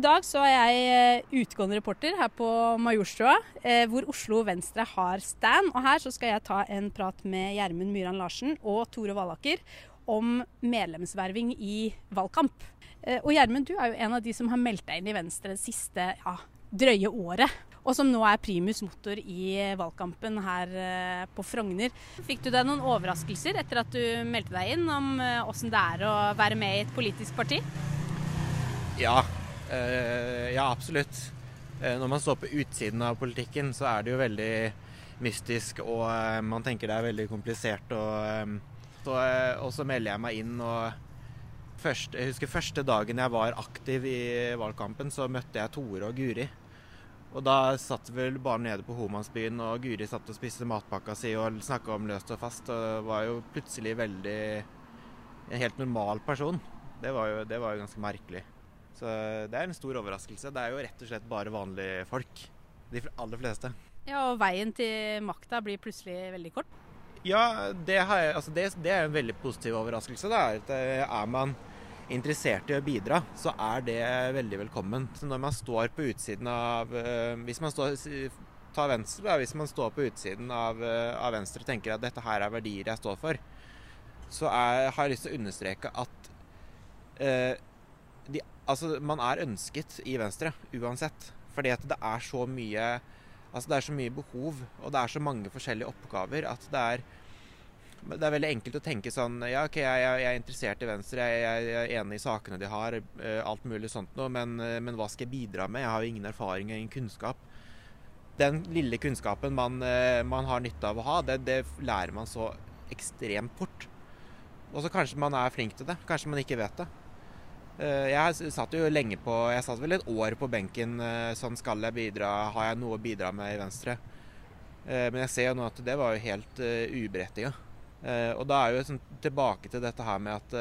I dag så er jeg eh, utgående reporter her på Majorstua, eh, hvor Oslo Venstre har stand. Og her så skal jeg ta en prat med Gjermund Myran Larsen og Tore Vallaker om medlemsverving i valgkamp. Eh, og Gjermund, du er jo en av de som har meldt deg inn i Venstre det siste ja, drøye året. Og som nå er primus motor i valgkampen her på Frogner. Fikk du deg noen overraskelser etter at du meldte deg inn, om åssen det er å være med i et politisk parti? Ja, ja absolutt. Eh, når man står på utsiden av politikken, så er det jo veldig mystisk, og eh, man tenker det er veldig komplisert. Og, så, og så melder jeg meg inn, og først, jeg husker første dagen jeg var aktiv i valgkampen, så møtte jeg Tore og Guri. Og da satt vel bare nede på Homansbyen, og Guri satt og spiste matpakka si og snakka om løst og fast. Og var jo plutselig veldig en helt normal person. Det var jo, det var jo ganske merkelig. Så det er en stor overraskelse. Det er jo rett og slett bare vanlige folk. De aller fleste. Ja, Og veien til makta blir plutselig veldig kort? Ja, det, jeg, altså det, det er en veldig positiv overraskelse. Da. Eh, er man interessert i å bidra, så er det veldig velkommen. Så når man står på utsiden av eh, Hvis man står ta venstre, da, hvis man står på utsiden av, eh, av, Venstre og tenker at dette her er verdier jeg står for, så er, har jeg lyst til å understreke at eh, de Altså, man er ønsket i Venstre uansett. Fordi at det er så mye Altså, det er så mye behov, og det er så mange forskjellige oppgaver at det er det er veldig enkelt å tenke sånn Ja, OK, jeg, jeg er interessert i Venstre, jeg, jeg, er enig i sakene de har, eh, alt mulig sånt noe, men, eh, men, hva skal jeg bidra med? Jeg har jo ingen erfaring og ingen kunnskap. Den lille kunnskapen man, eh, man har nytte av å ha, det, det lærer man så ekstremt fort. Og så kanskje man er flink til det. Kanskje man ikke vet det. Eh, jeg satt jo lenge på Jeg satt vel et år på benken. Eh, sånn skal jeg bidra? Har jeg noe å bidra med i Venstre? Eh, men jeg ser jo nå at det var jo helt uberettiga. Og da er jo sånn, tilbake til dette her med at,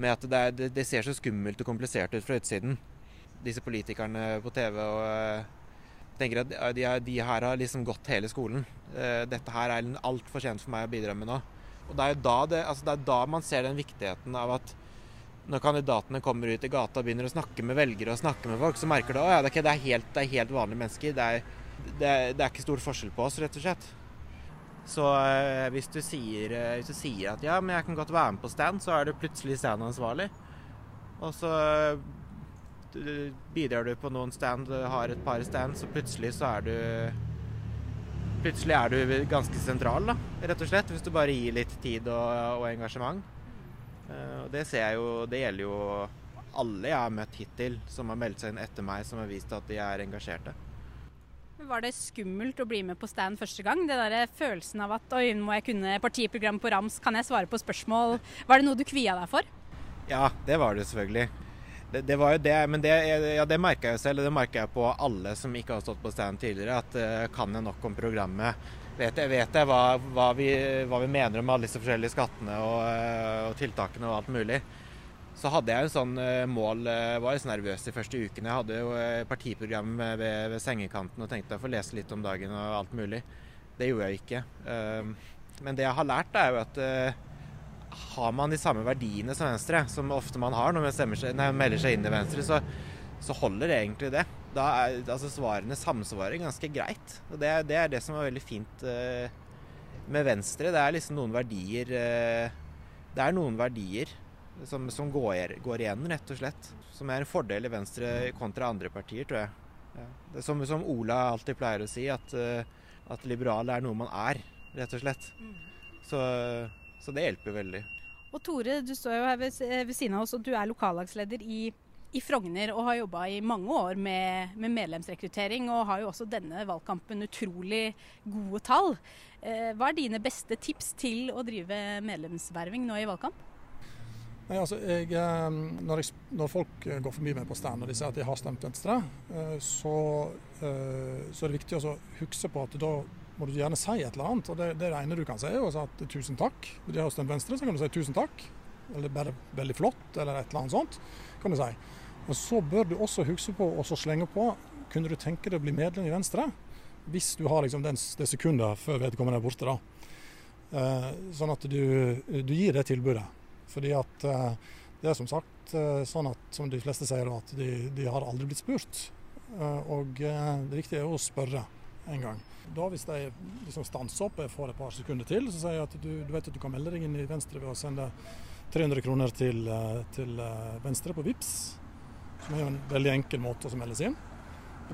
med at det, er, det, ser så skummelt og komplisert ut fra utsiden. Disse politikerne på TV og tenker at de, de, her har liksom gått hele skolen. Dette her er altfor sent for meg å bidra med nå. Og det er jo da, det, altså det er da man ser den viktigheten av at når kandidatene kommer ut i gata og begynner å snakke med velgere og snakke med folk, så merker du at ja, det, er helt, det er helt vanlige mennesker. Det er, det, det er, ikke stor forskjell på oss, rett og slett. Så eh, hvis, du sier, eh, hvis, du sier, at ja, men jeg kan godt være med på stand, så er du plutselig standansvarlig. Og så du, bidrar du på noen stand, har et par stand, så plutselig så er du Plutselig er du ganske sentral, da, rett og slett. Hvis du bare gir litt tid og, og engasjement. Eh, det ser jeg jo Det gjelder jo alle jeg har møtt hittil som har meldt seg inn etter meg, som har vist at de er engasjerte. Var det skummelt å bli med på stand første gang? Det der Følelsen av at oi, må jeg kunne partiprogram på rams, kan jeg svare på spørsmål? Var det noe du kvia deg for? Ja, det var det selvfølgelig. Det, det var jo det, men det, ja, det merka jeg selv, og det merka jeg på alle som ikke har stått på stand tidligere. At uh, kan jeg nok om programmet? Vet jeg, vet jeg hva, hva, vi, hva, vi, mener om alle disse forskjellige skattene og, eh, og, tiltakene og alt mulig. Så hadde jeg en sånn uh, mål uh, Var litt så nervøs de første ukene. Jeg hadde jo partiprogram ved, ved, sengekanten og tenkte jeg får lese litt om dagen og alt mulig. Det gjorde jeg ikke. Uh, men det jeg har lært, er jo at har man de samme verdiene som Venstre, som ofte man har når man seg, nei, melder seg inn i Venstre, så, så holder det egentlig det da er altså svarene samsvarer ganske greit. Og det, det, er det som er veldig fint uh, med Venstre. Det er liksom noen verdier uh, Det er noen verdier som, som går, går, igjen, rett og slett. Som er en fordel i Venstre kontra andre partier, tror jeg. Ja. Det er som, som, Ola alltid pleier å si, at, uh, at liberal er noe man er, rett og slett. Mm. Så, så, det hjelper veldig. Og Tore, du står jo her ved, ved siden av oss, og du er lokallagsleder i i Frogner og har jobba i mange år med, med, medlemsrekruttering, og har jo også denne valgkampen utrolig gode tall. Eh, hva er dine beste tips til å drive medlemsverving nå i valgkamp? Nei, altså, jeg, eh, når, jeg, når, folk går forbi meg på stand og de sier at de har stemt Venstre, eh, så, så, er det viktig å huske på at da må du gjerne si et eller annet. og Det, det, ene du kan si, er at tusen takk. De har stemt Venstre, så kan du si tusen takk. Eller bare veldig flott, eller et eller annet sånt. kan du si. Og Så bør du også huske på å slenge på kunne du tenke deg å bli medlem i Venstre? Hvis du har liksom den, det sekundet før vedkommende er borte. da. Eh, sånn at du, du, gir det tilbudet. Fordi at eh, Det er som sagt eh, sånn at som de fleste sier, at de, de har aldri blitt spurt. Eh, og det viktige er å spørre en gang. Da Hvis de liksom stanser opp og får et par sekunder til, så sier jeg at du, du vet at du kan melde deg inn i Venstre ved å sende 300 kroner til, til Venstre på VIPS, som er jo en veldig enkel måte å melde seg inn.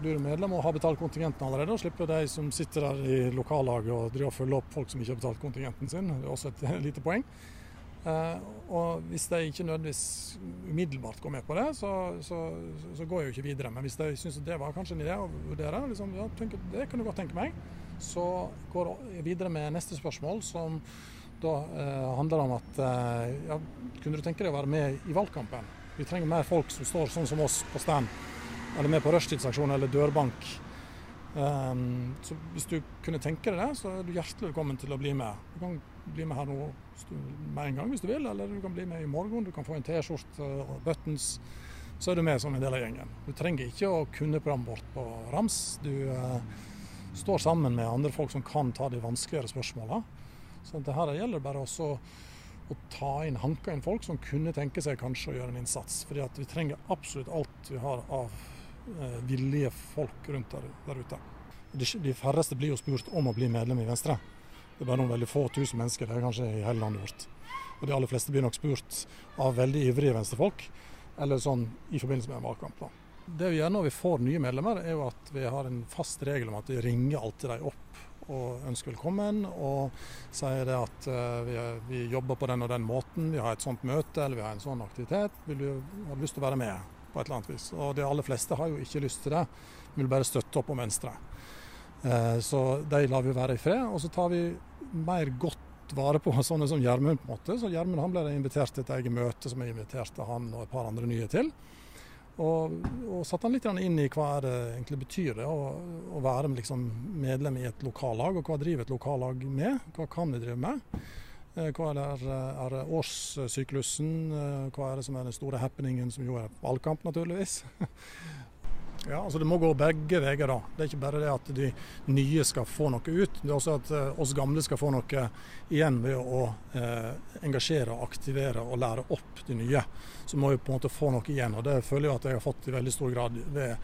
Du er medlem og har betalt kontingenten allerede, og slipper de som sitter der i lokallaget og driver følger opp folk som ikke har betalt kontingenten sin. Det er også et lite poeng. Uh, og hvis de ikke nødvendigvis umiddelbart går med på det, så, så, så går jo ikke videre. Men hvis de syns det var kanskje en idé å vurdere, liksom, ja, tenker, det kan du godt tenke meg, så går jeg videre med neste spørsmål, som da handler handler om at uh, ja, kunne du tenke deg å være med i valgkampen? Vi trenger mer folk som står sånn som oss på stand eller med på rushtidsaksjon eller dørbank. Um, så hvis du kunne tenke deg det, så er du hjertelig velkommen til å bli med. Du kan bli med her nå med en gang hvis du vil, eller du kan bli med i morgen. Du kan få en T-skjorte og buttons. Så er du med som en del av gjengen. Du trenger ikke å kunne programmet vårt på rams. Du uh, står sammen med andre folk som kan ta de vanskeligere spørsmåla. Så det her gjelder bare også å ta inn, hanke inn folk som kunne tenke seg kanskje å gjøre en innsats. Fordi at vi trenger absolutt alt vi har av Eh, villige folk rundt der, der ute. De, de, færreste blir jo spurt om å bli medlem i Venstre. Det er bare noen veldig få tusen mennesker det er kanskje i hele landet vårt. Og de aller fleste blir nok spurt av veldig ivrige venstrefolk, eller sånn i forbindelse med en valgkamp. da. Det vi gjør når vi får nye medlemmer, er jo at vi har en fast regel om at vi ringer alltid dem opp og ønsker velkommen. Og sier det at uh, vi, vi, jobber på den og den måten, vi har et sånt møte eller vi har en sånn aktivitet. Vil du ha lyst til å være med? på et eller annet vis. Og de aller fleste har jo ikke lyst til det, de vil bare støtte opp om Venstre. Eh, så de lar vi være i fred. Og så tar vi mer godt vare på sånne som Gjermund. på en måte. Så Gjermund han ble invitert til et eget møte som jeg inviterte han og et par andre nye til. Og, og satte han litt inn i hva det egentlig betyr det å, å være liksom medlem i et lokallag, og hva driver et lokallag med? Hva kan vi drive med? Eh, hva er, er årssyklusen? Eh, hva er det som er den store happeningen, som jo er valgkamp, naturligvis? Ja, altså Det må gå begge veier. da. Det er ikke bare det at de nye skal få noe ut. Det er også at eh, oss gamle skal få noe igjen ved å eh, engasjere, aktivere og lære opp de nye. Så må vi på en måte få noe igjen. og Det føler jeg at jeg har fått i veldig stor grad ved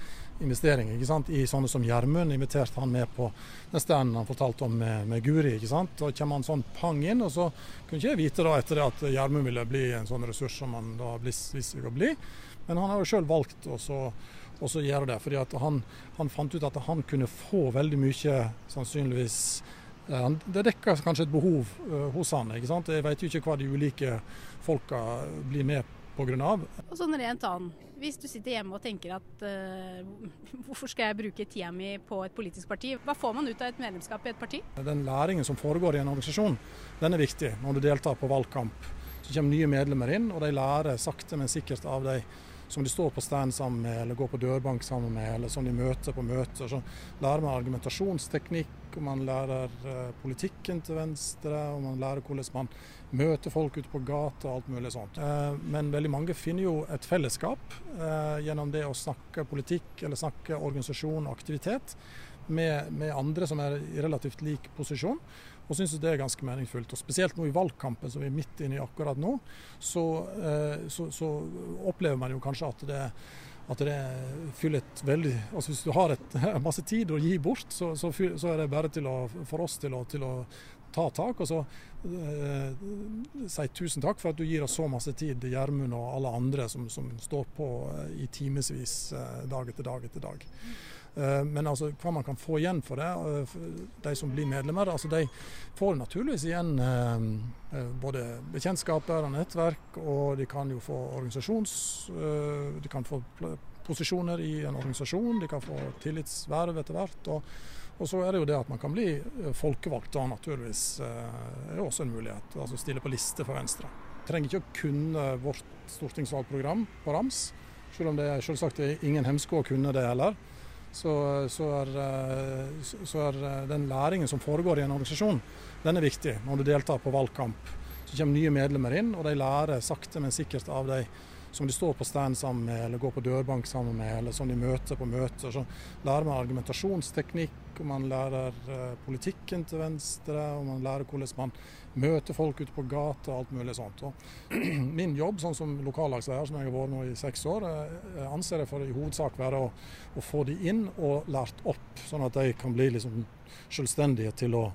investeringer ikke sant? i sånne som Gjermund. Inviterte han med på den standen han fortalte om med, med Guri. ikke sant? Da kommer han sånn pang inn, og så kunne ikke jeg vite da etter det at Gjermund ville bli en sånn ressurs som han da viste å bli. Men han har jo sjøl valgt å gjøre det. fordi at han, han, fant ut at han kunne få veldig mye, sannsynligvis eh, Det dekker kanskje et behov uh, hos han. ikke sant? Jeg vet jo ikke hva de ulike folka blir med pga. Og sånn rent annet hvis du sitter hjemme og tenker at uh, hvorfor skal jeg bruke tida mi på et politisk parti, hva får man ut av et medlemskap i et parti? Den læringen som foregår i en organisasjon, den er viktig når du deltar på valgkamp. Så kommer nye medlemmer inn, og de lærer sakte, men sikkert av de som de står på stand sammen med, eller går på dørbank sammen med, eller som de møter på møter. Så lærer man argumentasjonsteknikk, og man lærer uh, politikken til Venstre, og man lærer hvordan man møter folk ute på gata og alt mulig sånt. Uh, men veldig mange finner jo et fellesskap uh, gjennom det å snakke politikk eller snakke organisasjon og aktivitet med, med andre som er i relativt lik posisjon og syns det er ganske meningsfullt. Og Spesielt nå i valgkampen som vi er midt inne i akkurat nå, så, eh, så, så opplever man jo kanskje at det, at det fyller et veldig altså Hvis du har et, masse tid å gi bort, så, så, så er det bare å, for oss til å, til å ta tak. Og så eh, si tusen takk for at du gir oss så masse tid, Gjermund og alle andre som, som står på eh, i timevis eh, dag etter dag etter dag. Eh, men altså, hva man kan få igjen for det, eh, de som blir medlemmer, altså de får naturligvis igjen eh, både bekjentskaper og nettverk, og de kan jo få organisasjons... De kan få posisjoner i en organisasjon, de kan få tillitsverv etter hvert. Og, og, så er det jo det at man kan bli folkevalgt da naturligvis er jo også en mulighet. Altså stille på liste for Venstre. Trenger ikke å kunne vårt stortingsvalgprogram på rams, selv om det er selvsagt ingen hemsko å kunne det heller så, så, er, eh, så, er, eh, den læringen som foregår i en organisasjon, den er viktig når du deltar på valgkamp. Så kommer nye medlemmer inn, og de lærer sakte, men sikkert av de som de står på stand sammen med, eller går på dørbank sammen med, eller som de møter på møter. Så lærer man argumentasjonsteknikk, og man lærer uh, politikken til Venstre, og man lærer hvordan man møter folk ute på gata og alt mulig sånt. Og min jobb sånn som lokallagsleder, som jeg har vært nå i seks år, uh, anser jeg for i hovedsak være å, å, få de inn og lært opp, sånn at de kan bli liksom selvstendige til å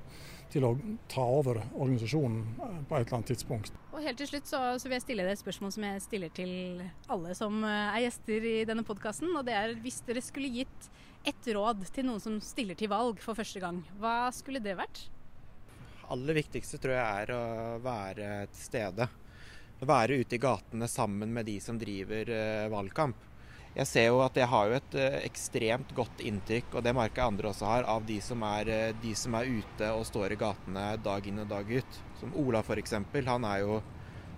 til å ta over organisasjonen eh, på et eller annet tidspunkt. Og helt til slutt så, så, vil jeg stille deg et spørsmål som jeg stiller til alle som eh, er gjester i denne podkasten. Og det er hvis dere skulle gitt ett råd til noen som stiller til valg for første gang, hva skulle det vært? Aller viktigste tror jeg er å være til stede. Være ute i gatene sammen med de som driver eh, valgkamp jeg ser jo at jeg har jo et uh, ekstremt godt inntrykk, og det merker jeg andre også har, av de som, er, uh, de som er ute og står i gatene dag inn og dag ut. Som Ola f.eks. Han er jo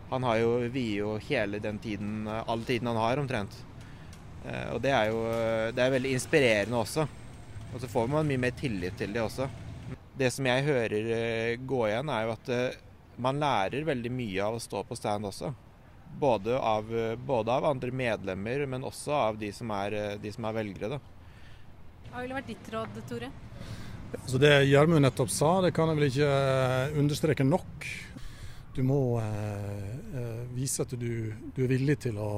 Han har jo vier jo hele den tiden, uh, all tiden han har, omtrent. og det er jo det er veldig inspirerende også. Og så får man mye mer tillit til det også. Det som jeg hører gå igjen, er jo at man lærer veldig mye av å stå på stand også. Både av, både av, andre medlemmer, men også av de som er, de som er velgere. Da. Hva ville vært ditt råd, Tore? Så det Gjermund nettopp sa, det kan jeg vel ikke eh, understreke nok. Du må eh, eh, vise at du, du, er villig til å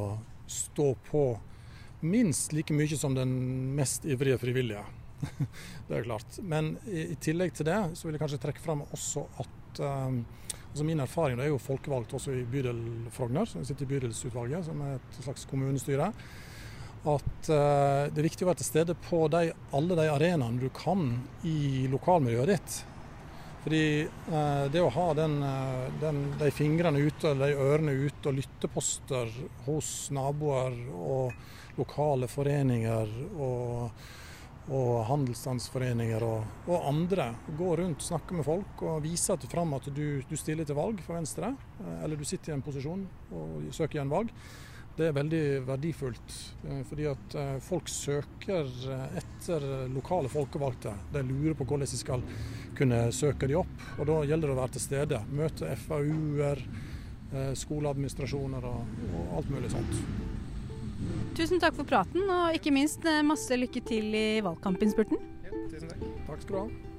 stå på minst like mye som den mest ivrige frivillige. det er klart. Men i, i, tillegg til det så vil jeg kanskje trekke fram også at eh, Altså min erfaring er jo folkevalgt også i bydel Frogner, som sitter i bydelsutvalget, som er et slags kommunestyre. At uh, det er viktig å være til stede på de, alle de arenaene du kan i lokalmiljøet ditt. Fordi uh, det å ha den, uh, den, de fingrene ute, eller de ørene ute og lytteposter hos naboer og lokale foreninger og og handelsstandsforeninger og, og, andre. Gå rundt, snakke med folk og vise at fram at du, du, stiller til valg for Venstre, eh, eller du sitter i en posisjon og søker igjen valg. Det er veldig verdifullt, eh, fordi at eh, folk søker etter lokale folkevalgte. De lurer på hvordan de skal kunne søke de opp, og da gjelder det å være til stede. Møte FAU-er, skoleadministrasjoner og, og alt mulig sånt. Tusen takk for praten, og ikke minst eh, masse lykke til i valgkampinnspurten. Ja, tusen takk. Takk skal du ha.